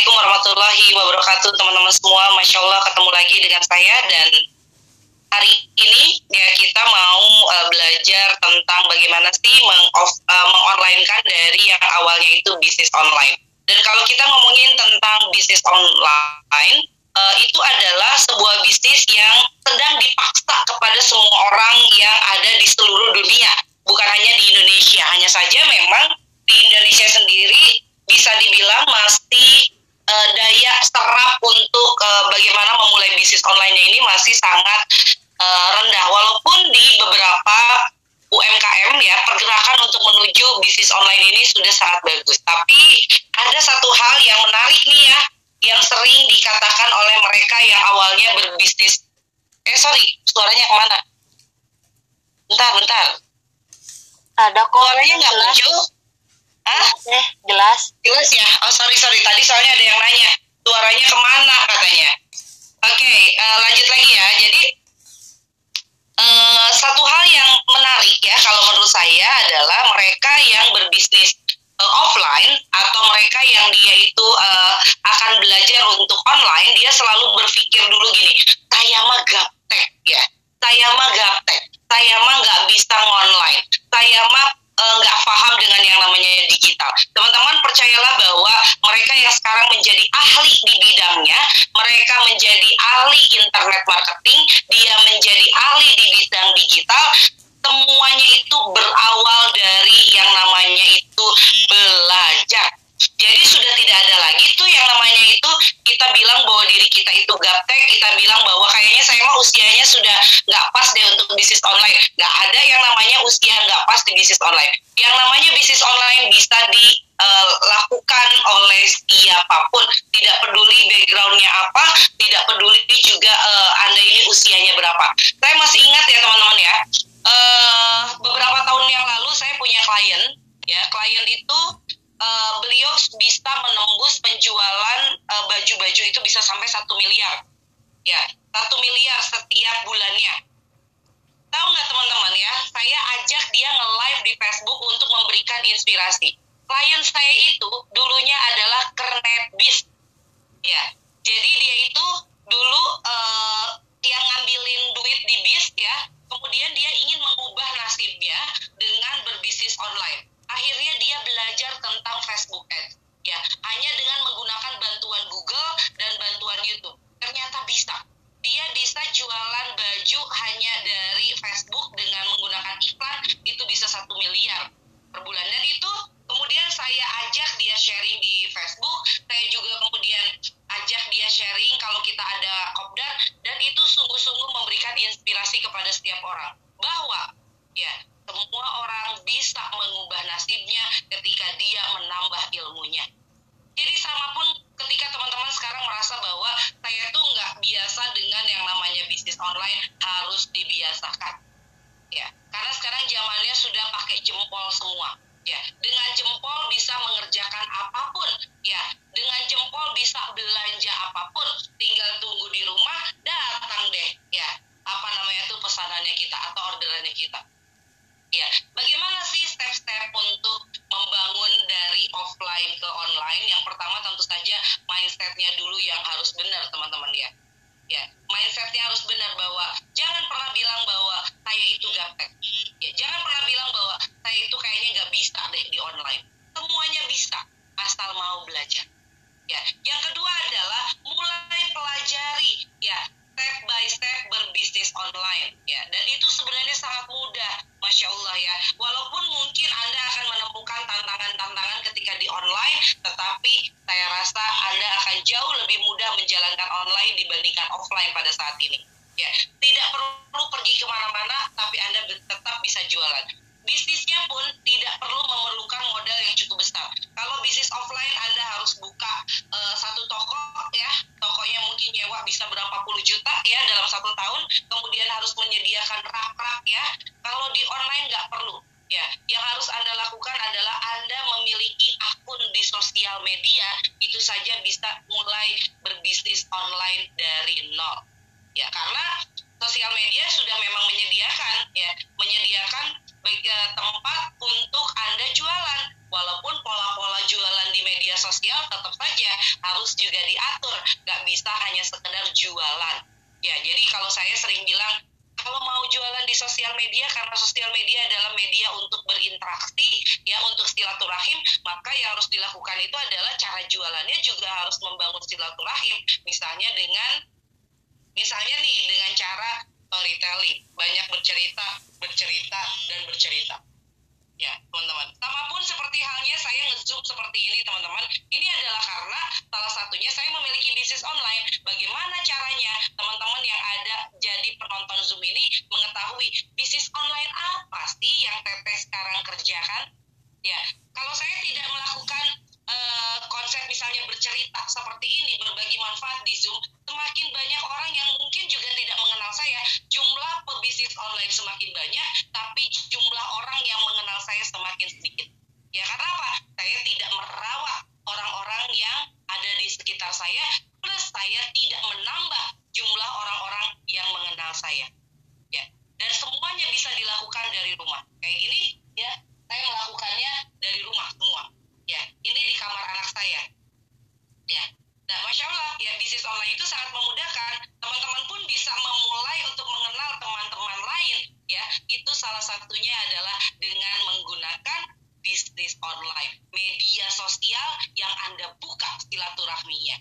Assalamualaikum warahmatullahi wabarakatuh teman-teman semua. Masya Allah ketemu lagi dengan saya dan hari ini ya kita mau uh, belajar tentang bagaimana sih meng uh, mengonlinekan dari yang awalnya itu bisnis online. Dan kalau kita ngomongin tentang bisnis online, uh, itu adalah sebuah bisnis yang sedang dipaksa kepada semua orang yang ada di seluruh dunia, bukan hanya di Indonesia. Hanya saja memang di Indonesia sendiri bisa dibilang masih uh, daya serap untuk uh, bagaimana memulai bisnis online ini masih sangat uh, rendah. Walaupun di beberapa UMKM ya pergerakan untuk menuju bisnis online ini sudah sangat bagus. Tapi ada satu hal yang menarik nih ya yang sering dikatakan oleh mereka yang awalnya berbisnis. Eh sorry suaranya ke mana? Bentar bentar. Ada kok suaranya nggak muncul jelas. Ya? Oh sorry sorry, tadi soalnya ada yang nanya suaranya ke mana katanya. Oke, okay, uh, eh, lanjut lagi ya. Jadi uh, satu hal yang menarik ya kalau menurut saya adalah mereka yang berbisnis uh, offline atau mereka yang dia itu uh, akan belajar untuk online, dia selalu berpikir dulu gini, saya mah gaptek ya, saya mah gaptek, saya mah nggak bisa online, saya mah nggak uh, paham dengan yang namanya digital. Teman-teman percayalah bahwa mereka yang sekarang menjadi ahli di bidangnya, mereka menjadi ahli internet marketing, dia menjadi ahli di bidang digital, semuanya itu berawal dari yang namanya itu belajar. Jadi sudah tidak ada lagi tuh yang namanya itu kita bilang bahwa diri kita itu gaptek, kita bilang bahwa kayaknya saya mah usianya sudah nggak pas deh untuk bisnis online. Nggak ada yang namanya usia nggak pas di bisnis online. Yang namanya bisnis online bisa dilakukan uh, oleh siapa pun, tidak peduli backgroundnya apa, tidak peduli juga uh, anda ini usianya berapa. Saya masih ingat ya teman-teman ya, uh, beberapa tahun yang lalu saya punya klien, ya klien itu uh, beliau bisa menembus penjualan uh, baju-baju itu bisa sampai satu miliar. Ya satu miliar setiap bulannya. Tahu nggak teman-teman ya? Saya ajak dia nge-live di Facebook untuk memberikan inspirasi. Klien saya itu dulunya adalah bis. Ya jadi dia itu dulu uh, yang ngambilin duit di bis ya. Kemudian dia ingin mengubah nasibnya dengan berbisnis online akhirnya dia belajar tentang Facebook Ads. Ya hanya dengan menggunakan bantuan Google dan bantuan YouTube. Ternyata bisa. Dia bisa jualan baju hanya dari Facebook dengan online dibandingkan offline pada saat ini media, itu saja bisa mulai berbisnis online dari nol. Ya, karena sosial media sudah memang menyediakan ya, menyediakan uh, tempat untuk Anda jualan. walaupun pola-pola jualan di media sosial tetap saja harus juga diatur nggak bisa hanya sekedar jualan ya jadi kalau saya sering bilang kalau mau jualan di sosial media karena sosial media adalah media untuk berinteraksi ya untuk silaturahim maka yang harus dilakukan itu adalah cara jualannya juga harus membangun silaturahim. Misalnya dengan misalnya nih dengan cara storytelling. Banyak bercerita bercerita dan bercerita ya teman-teman. Sama pun seperti halnya saya ngezoom seperti ini teman-teman. Ini adalah karena salah satunya saya memiliki bisnis online. Bagaimana caranya teman-teman yang ada jadi penonton zoom ini mengetahui bisnis online apa sih yang teteh sekarang kerjakan? Ya kalau saya tidak bercerita seperti ini berbagi manfaat di zoom semakin banyak orang yang mungkin juga tidak mengenal saya. Jumlah pebisnis online semakin banyak tapi jumlah orang yang mengenal saya semakin sedikit. Ya karena apa? Saya tidak merawat orang-orang yang ada di sekitar saya plus saya tidak menambah jumlah orang-orang yang mengenal saya. Ya dan semuanya bisa dilakukan dari rumah. Kayak gini ya saya melakukannya dari rumah semua. Ya ini di kamar anak saya ya nah masya Allah ya bisnis online itu sangat memudahkan teman-teman pun bisa memulai untuk mengenal teman-teman lain ya itu salah satunya adalah dengan menggunakan bisnis online media sosial yang anda buka silaturahminya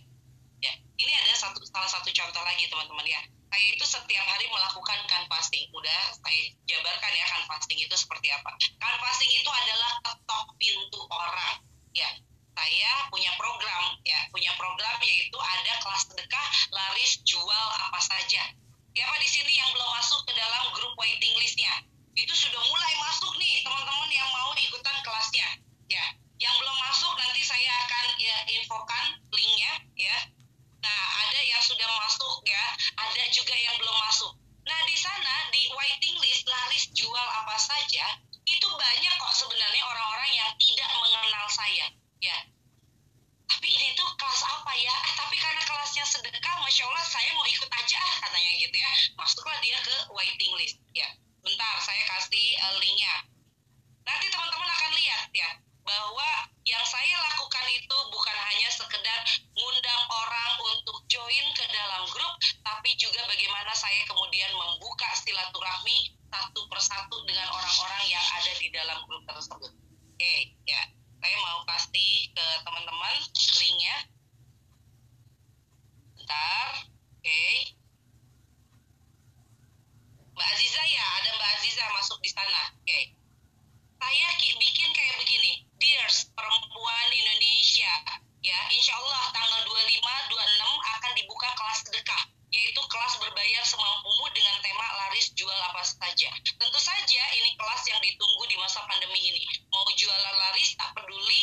ya ini ada satu salah satu contoh lagi teman-teman ya saya itu setiap hari melakukan canvassing. Udah saya jabarkan ya canvassing itu seperti apa. Canvassing itu adalah ketok pintu orang. Ya, saya punya program ya, punya program yaitu ada kelas sedekah laris jual apa saja. Siapa di sini yang belum masuk ke dalam grup waiting listnya? Itu sudah mulai masuk nih teman-teman yang mau ikutan kelasnya. Ya, yang belum masuk nanti saya akan ya infokan linknya ya Nah, ada yang sudah masuk ya, ada juga yang belum masuk. Nah, di sana di waiting list laris jual apa saja, itu banyak kok sebenarnya orang-orang yang tidak mengenal saya, ya. Tapi ini tuh kelas apa ya? Eh, tapi karena kelasnya sedekah, masya Allah saya mau ikut aja ah, katanya gitu ya. Masuklah dia ke waiting list, ya. Bentar, saya kasih uh, linknya. Nanti teman-teman akan lihat ya, bahwa yang saya lakukan itu bukan hanya sekedar ngundang orang untuk join ke dalam grup, tapi juga bagaimana saya kemudian membuka silaturahmi satu persatu dengan orang-orang yang ada di dalam grup tersebut. Oke, ya. Saya mau kasih ke teman-teman linknya. Bentar. Oke. Mbak Aziza ya, ada Mbak Aziza masuk di sana. Oke. Saya bikin kayak begini Dears Perempuan Indonesia ya insya Allah tanggal 25 26 akan dibuka kelas sedekah yaitu kelas berbayar semampumu dengan tema laris jual apa saja. Tentu saja ini kelas yang ditunggu di masa pandemi ini. Mau jualan laris tak peduli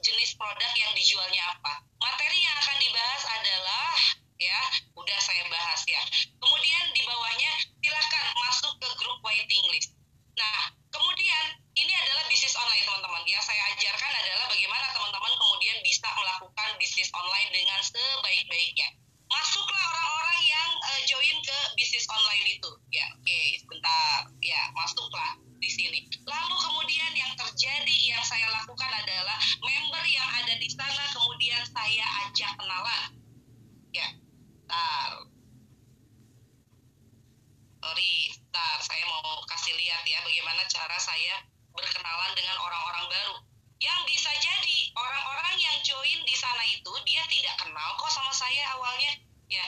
jenis produk yang dijualnya apa. Materi yang akan dibahas adalah ya udah saya bahas ya. Kemudian di bawahnya silakan masuk ke grup waiting list. Nah kemudian ini adalah bisnis online teman-teman. Yang saya ajarkan adalah bagaimana teman-teman kemudian bisa melakukan bisnis online dengan sebaik-baiknya. Masuklah orang-orang yang uh, join ke bisnis online itu. Ya, oke, okay, sebentar. Ya, masuklah di sini. Lalu kemudian yang terjadi yang saya lakukan adalah member yang ada di sana kemudian saya ajak kenalan. Ya, tar. Sorry, tar. Saya mau kasih lihat ya bagaimana cara saya berkenalan dengan orang-orang baru. Yang bisa jadi orang-orang yang join di sana itu dia tidak kenal kok sama saya awalnya. Ya,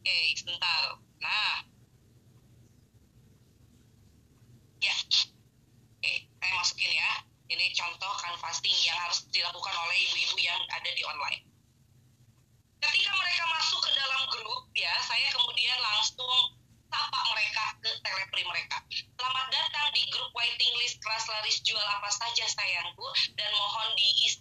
oke, sebentar. Nah, ya, oke, saya masukin ya. Ini contoh canvassing yang harus dilakukan oleh ibu-ibu yang ada di online. Ketika mereka masuk ke dalam grup, ya, saya kemudian langsung sapa mereka ke telepri mereka. Selamat datang di grup waiting list kelas laris jual apa saja sayangku dan mohon diisi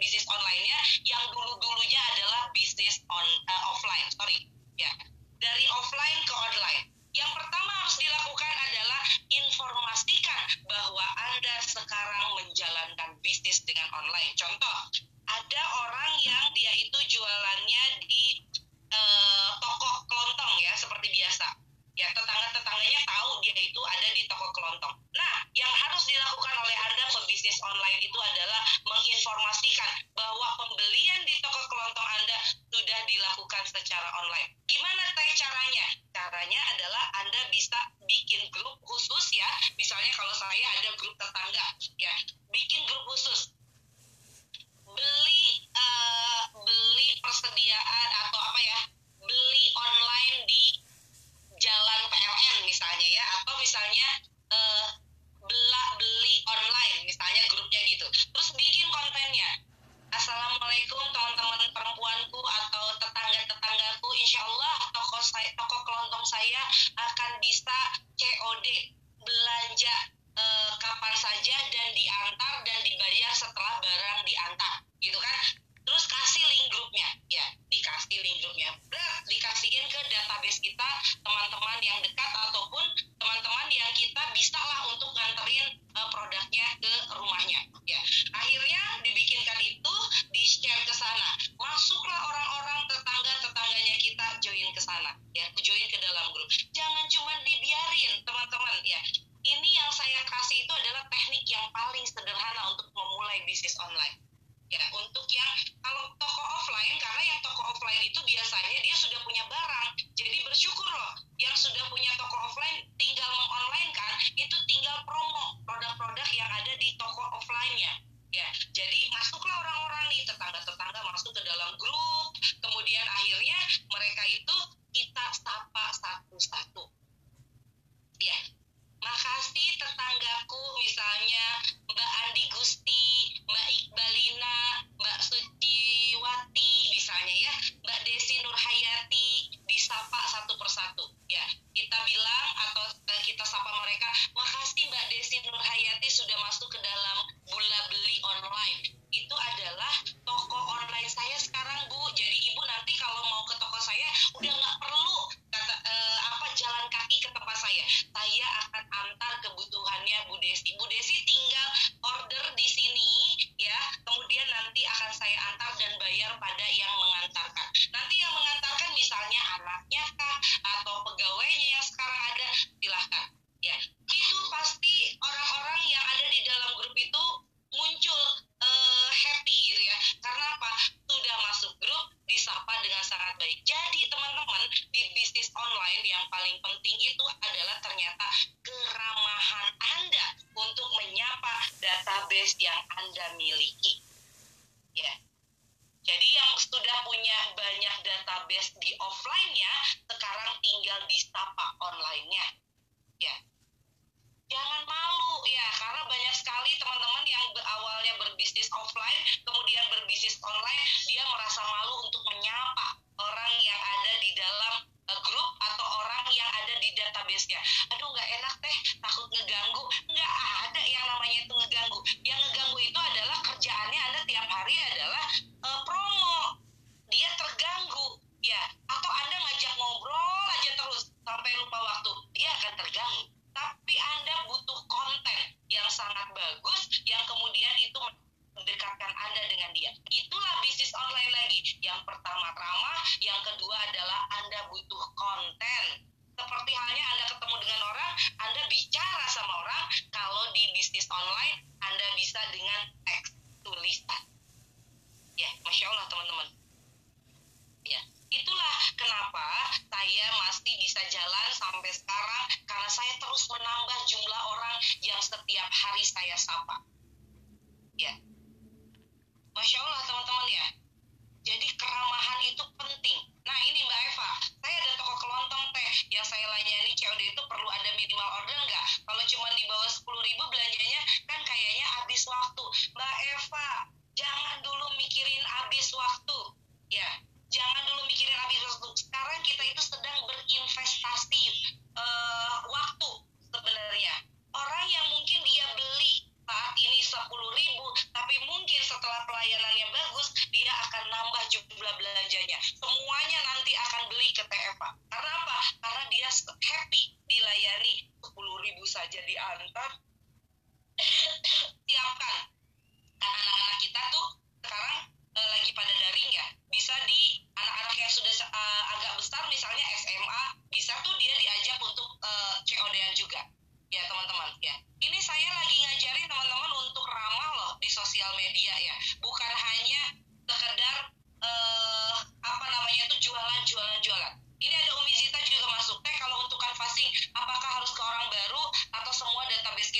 bisnis online-nya yang dulu-dulunya adalah bisnis on uh, offline, sorry. Ya. Dari offline ke online. Yang pertama harus dilakukan adalah informasikan bahwa Anda sekarang menjalankan bisnis dengan online. Contoh, ada orang yang dia itu jualannya di uh, toko kelontong ya, seperti biasa ya tetangga-tetangganya tahu dia itu ada di toko kelontong. Nah, yang harus dilakukan oleh Anda pebisnis online itu adalah menginformasikan bahwa pembelian di toko kelontong Anda sudah dilakukan secara online. Gimana teh caranya? Caranya adalah Anda bisa bikin grup khusus ya. Misalnya kalau saya ada grup tetangga ya, bikin grup khusus. Beli uh, beli persediaan atau apa ya? jalan PLN misalnya ya atau misalnya uh, bela beli on dalam grup kemudian akhirnya mereka itu kita sapa satu-satu. Ya makasih tetanggaku misalnya Mbak Andi Gusti Mbak Iqbalina Yeah.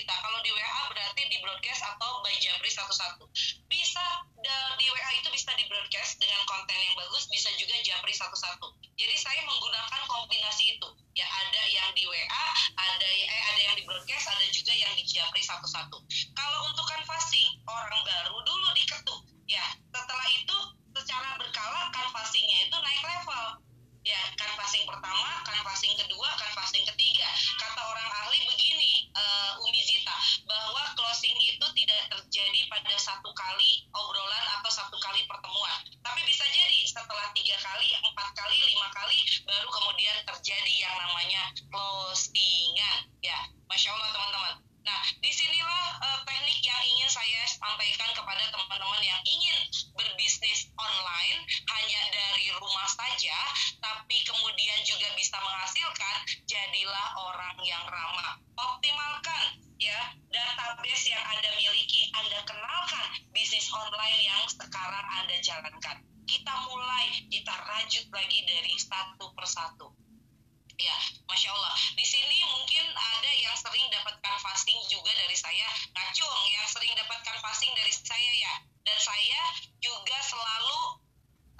Kita kalau di WA berarti di broadcast atau by Jabri satu-satu. Bisa di WA itu bisa di broadcast dengan konten yang bagus bisa juga Jabri satu-satu. Jadi saya menggunakan kombinasi itu. Ya ada yang di WA ada eh ada yang di broadcast ada juga yang di Japri satu-satu. Kalau untuk canvassing orang baru dulu diketuk. Ya setelah itu secara berkala canvassingnya itu naik level ya canvassing pertama canvassing kedua canvassing ketiga. Kata orang ahli begini eh, Umi Zita bahwa closing itu tidak terjadi pada satu kali obrolan atau satu kali pertemuan. Tapi bisa jadi setelah tiga kali empat kali lima kali baru kemudian terjadi yang namanya closingan. Ya masya Allah teman-teman nah di sinilah eh, teknik yang ingin saya sampaikan kepada teman-teman yang ingin berbisnis online hanya dari rumah saja tapi kemudian juga bisa menghasilkan jadilah orang yang ramah. Optimalkan ya database yang anda miliki anda kenalkan bisnis online yang sekarang anda jalankan. Kita mulai kita rajut lagi dari satu persatu Ya, masya Allah. Di sini mungkin ada yang sering dapatkan fasting juga dari saya, ngacung yang sering dapatkan fasting dari saya ya. Dan saya juga selalu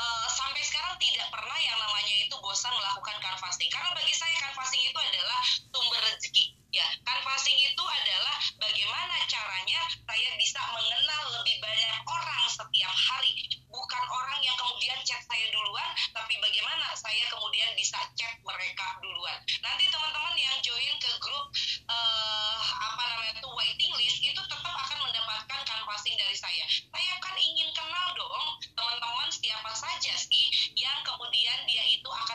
eh, sampai sekarang tidak pernah yang namanya itu bosan melakukan canvassing. Karena bagi saya canvassing itu adalah sumber rezeki. Ya, canvassing itu adalah bagaimana caranya saya bisa mengenal lebih banyak orang setiap hari. Bukan orang yang kemudian chat saya duluan, tapi bagaimana saya kemudian bisa chat mereka duluan. Nanti teman-teman yang join ke grup eh, apa namanya itu waiting list itu tetap akan mendapatkan canvassing dari saya. Saya kan ingin kenal dong teman-teman siapa saja sih yang kemudian dia itu akan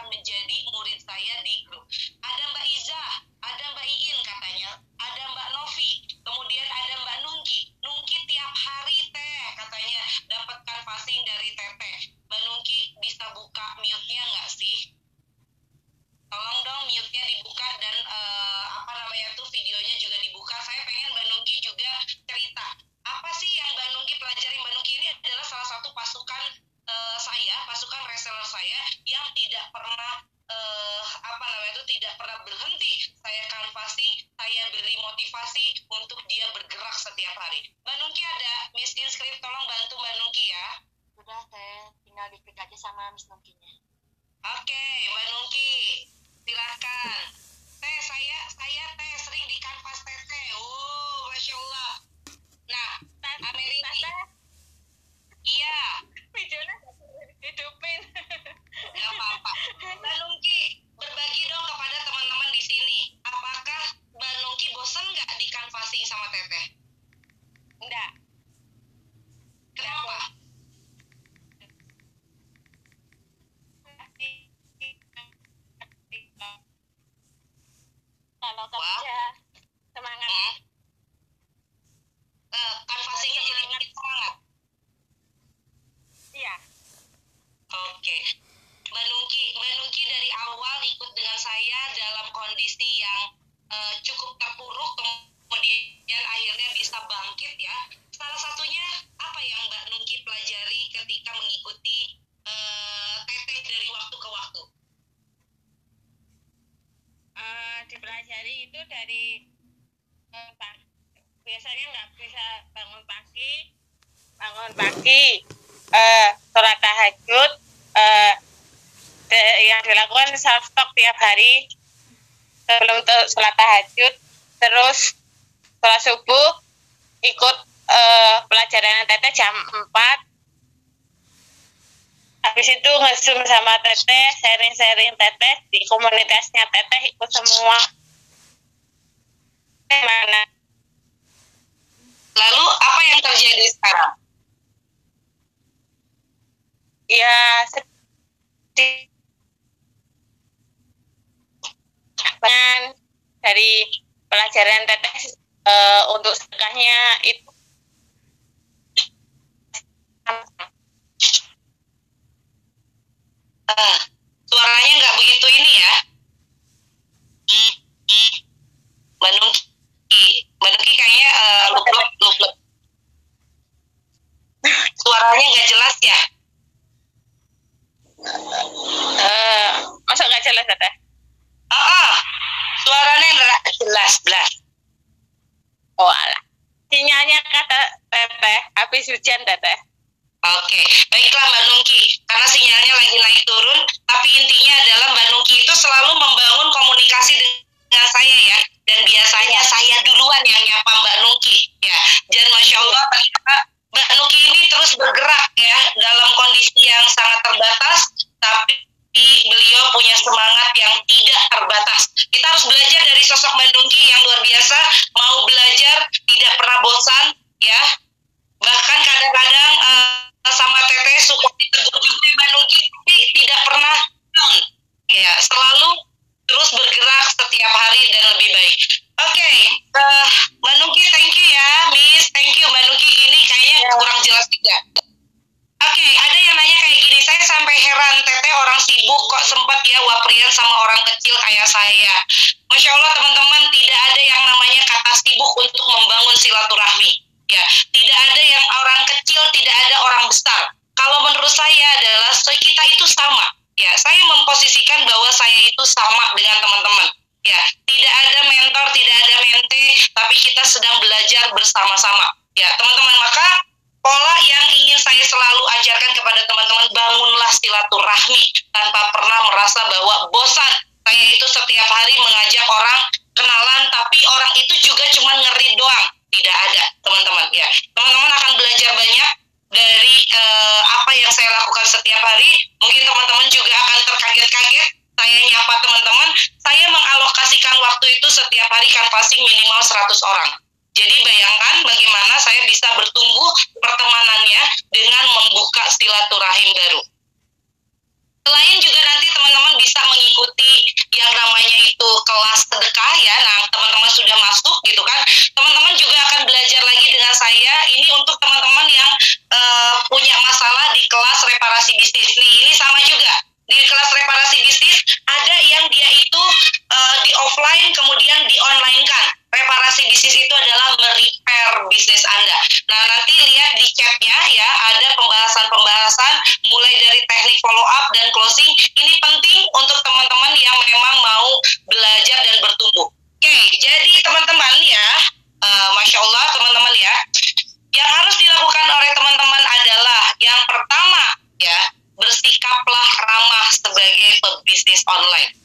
bangun pagi bangun pagi eh, sholat tahajud eh, de- yang dilakukan self talk tiap hari sebelum sholat tahajud terus sholat subuh ikut eh, pelajaran teteh jam 4 habis itu nge-zoom sama teteh sharing-sharing teteh di komunitasnya teteh ikut semua. Mana Lalu apa yang terjadi sekarang? ya dengan dari pelajaran teteh eh, untuk sedekahnya itu Ah, suaranya nggak begitu ini ya. Mbak Nungki kayaknya uh, lup-lup, lup-lup. Suaranya nggak jelas ya. eh masa nggak jelas teteh Ah, ah. suaranya nggak jelas, belas. oh alah sinyalnya kata teteh habis hujan teteh Oke, baiklah Mbak Nungki. Karena sinyalnya lagi naik turun, tapi intinya adalah Mbak Nungki itu selalu membangun komunikasi dengan saya ya. Dan biasanya saya duluan yang nyapa Mbak Nungki ya. Dan Masya Allah ternyata Mbak Nungki ini terus bergerak ya dalam kondisi yang sangat terbatas, tapi beliau punya semangat yang tidak terbatas. Kita harus belajar dari sosok Mbak Nungki yang luar biasa, mau belajar, tidak pernah bosan ya, bahkan kadang-kadang eh, sama teteh suka ditegur juga Mbak Nungki tapi tidak pernah down ya selalu terus bergerak setiap hari dan lebih baik oke eh, Mbak Nungki thank you ya Miss thank you Mbak Nungki ini kayaknya kurang jelas juga Oke, ada yang nanya kayak gini, saya sampai heran, teteh orang sibuk kok sempat ya waprian sama orang kecil kayak saya. Masya Allah teman-teman, tidak ada yang namanya kata sibuk untuk membangun silaturahmi. Ya, tidak ada yang orang kecil, tidak ada orang besar. Kalau menurut saya adalah kita itu sama. Ya, saya memposisikan bahwa saya itu sama dengan teman-teman. Ya, tidak ada mentor, tidak ada mente, tapi kita sedang belajar bersama-sama. Ya, teman-teman, maka pola yang ingin saya selalu ajarkan kepada teman-teman bangunlah silaturahmi tanpa pernah merasa bahwa bosan. Saya itu setiap hari mengajak orang kenalan tapi orang itu juga cuma ngeri doang. Tidak ada teman-teman. Ya teman-teman akan belajar banyak dari eh, apa yang saya lakukan setiap hari. Mungkin teman-teman juga akan terkaget-kaget saya nyapa teman-teman saya mengalokasikan waktu itu setiap hari canvassing minimal 100 orang jadi bayangkan bagaimana saya bisa bertumbuh pertemanannya dengan membuka silaturahim baru. Selain juga nanti teman-teman bisa mengikuti yang namanya itu kelas sedekah ya. Nah, teman-teman sudah masuk gitu kan. Teman-teman juga akan belajar lagi dengan saya. Ini untuk teman-teman yang eh, punya masalah di kelas reparasi bisnis. Nih, ini sama juga. Di kelas reparasi bisnis ada yang dia itu eh, di offline kemudian di online kan. Reparasi bisnis itu adalah merepair bisnis Anda. Nah, nanti lihat di chatnya ya, ada pembahasan-pembahasan mulai dari teknik follow up dan closing. Ini penting untuk teman-teman yang memang mau belajar dan bertumbuh. Oke, jadi teman-teman ya, eh, Masya Allah teman-teman ya, yang harus dilakukan oleh teman-teman online.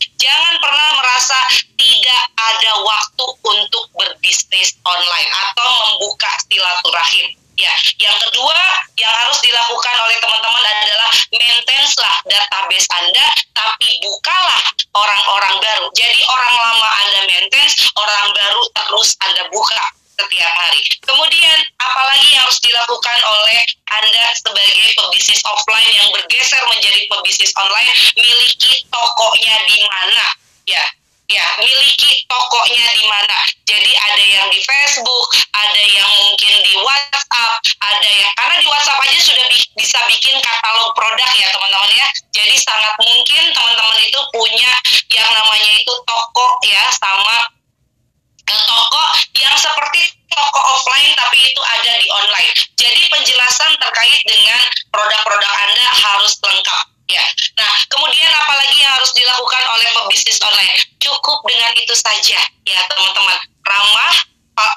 Terkait dengan produk-produk Anda harus lengkap ya. Nah, kemudian apalagi yang harus dilakukan oleh pebisnis online? Cukup dengan itu saja ya, teman-teman. Ramah,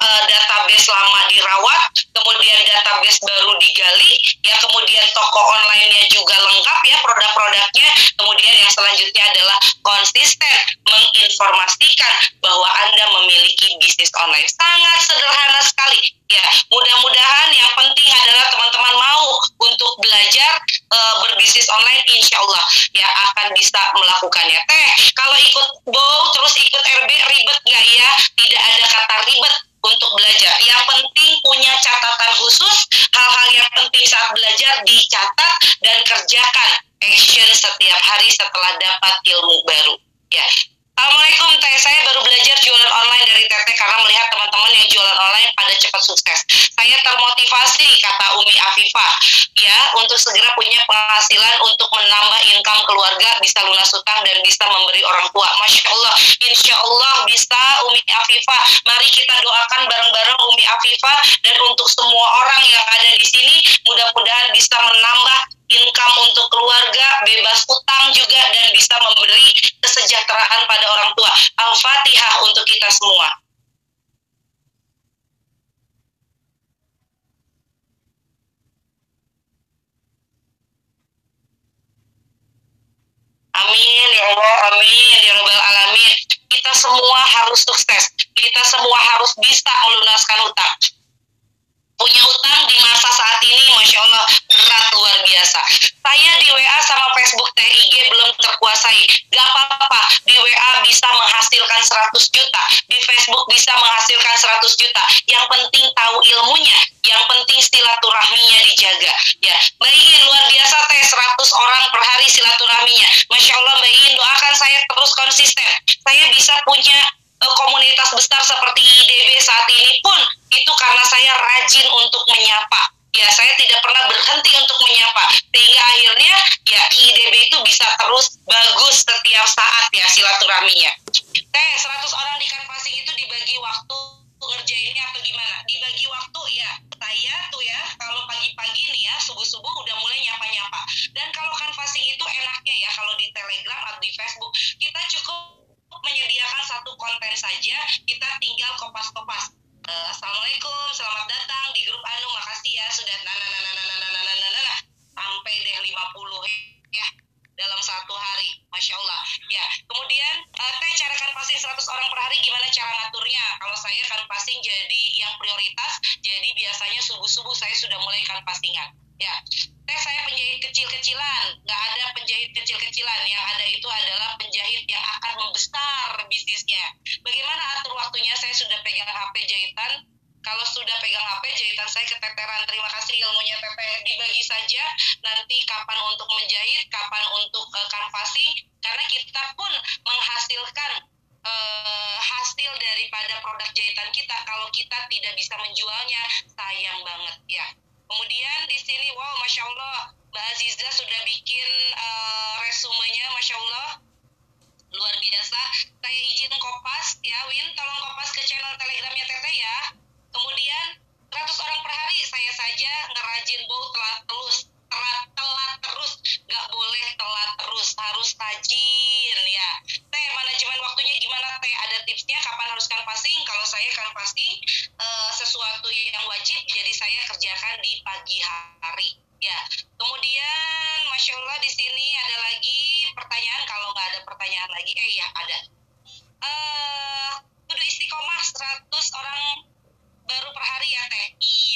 eh, database lama dirawat, kemudian database baru digali, ya kemudian toko online-nya juga lengkap ya produk-produknya, kemudian yang selanjutnya adalah konsisten menginformasikan bahwa Anda memiliki bisnis online. Sangat sederhana sekali. Ya, mudah-mudahan yang penting adalah teman-teman mau untuk belajar eh, berbisnis online, insya Allah ya akan bisa melakukannya. Teh, kalau ikut bow terus ikut RB ribet nggak ya? Tidak ada kata ribet untuk belajar. Yang penting punya catatan khusus, hal-hal yang penting saat belajar dicatat dan kerjakan action setiap hari setelah dapat ilmu baru. Ya. Assalamualaikum Teh, saya baru belajar jualan online dari Teteh karena melihat teman-teman yang jualan online pada cepat sukses. Saya termotivasi, kata Umi Afifah, ya, untuk segera punya penghasilan untuk menambah income keluarga, bisa lunas utang dan bisa memberi orang tua. Masya Allah, insya Allah bisa Umi Afifah. Mari kita doakan bareng-bareng Umi Afifah dan untuk semua orang yang ada di sini, mudah-mudahan bisa menambah income untuk keluarga, bebas utang juga dan bisa memberi kesejahteraan pada orang tua. Al-Fatihah untuk kita semua. Amin ya Allah, amin ya Rabbal Alamin. Kita semua harus sukses. Kita semua harus bisa melunaskan utang punya utang di masa saat ini Masya Allah berat luar biasa. Saya di WA sama Facebook TIG belum terkuasai. Gak apa-apa di WA bisa menghasilkan 100 juta di Facebook bisa menghasilkan 100 juta. Yang penting tahu ilmunya yang penting silaturahminya dijaga ya. Mbak luar biasa teh 100 orang per hari silaturahminya. Masya Allah Mbak doakan saya terus konsisten. Saya bisa punya komunitas besar seperti IDB saat ini pun itu karena saya rajin untuk menyapa. Ya, saya tidak pernah berhenti untuk menyapa. Sehingga akhirnya ya IDB itu bisa terus bagus setiap saat ya silaturahminya. Teh, 100 orang di canvassing itu dibagi waktu ngerjainnya atau gimana? Dibagi waktu ya. Saya tuh ya, kalau pagi-pagi nih ya, subuh-subuh udah mulai nyapa-nyapa. Dan kalau canvassing itu enaknya ya, kalau di Telegram atau di Facebook, kita cukup menyediakan satu konten saja, kita tinggal kopas-kopas. Eh, Assalamualaikum, selamat datang di grup Anu, makasih ya sudah nana sampai deh 50 ya dalam satu hari, masya Allah. Ya, kemudian eh, teh cara kan passing 100 orang per hari gimana cara ngaturnya? Kalau saya kan passing jadi yang prioritas, jadi biasanya subuh subuh saya sudah mulai kan passingan. Ya, teh saya penjahit kecil-kecilan, nggak ada penjahit kecil-kecilan. Yang ada itu adalah penjahit yang akan membesar bisnisnya. Bagaimana atur waktunya? Saya sudah pegang HP jahitan. Kalau sudah pegang HP, jahitan saya keteteran. Terima kasih ilmunya Teteh. Dibagi saja nanti kapan untuk menjahit, kapan untuk uh, canvassing. Karena kita pun menghasilkan eh, hasil daripada produk jahitan kita. Kalau kita tidak bisa menjualnya, sayang banget ya. Kemudian di sini, wow, masya Allah, Mbak Aziza sudah bikin eh, resumenya, masya Allah, luar biasa. Saya izin kopas ya, Win, tolong kopas ke channel telegramnya Teteh ya. Kemudian 100 orang per hari saja ngerajin bow telat terus, telat telat terus, nggak boleh telat terus, harus rajin ya. Teh, manajemen waktunya gimana Teh? Ada tipsnya kapan harus canvassing? Kalau saya canvassing eh, sesuatu yang wajib, jadi saya kerjakan di pagi hari. Ya, kemudian masya Allah di sini ada lagi pertanyaan. Kalau nggak ada pertanyaan lagi, eh ya ada. Eh, kudu istiqomah 100 orang baru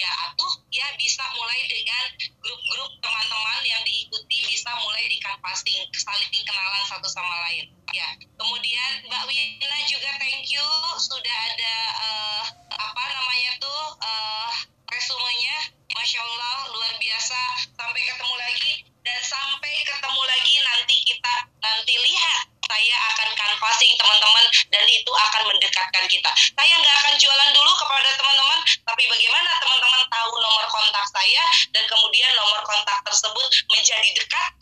iya atuh ya bisa mulai dengan grup-grup teman-teman yang diikuti bisa mulai di canvassing saling kenalan satu sama lain. Ya kemudian Mbak Wina juga thank you sudah ada eh, apa namanya tuh eh, resumenya. Masya Allah luar biasa. Sampai ketemu lagi dan sampai ketemu lagi nanti kita nanti lihat saya akan canvassing teman-teman dan itu akan mendekatkan kita. Saya nggak akan jualan dulu menjadi dekat,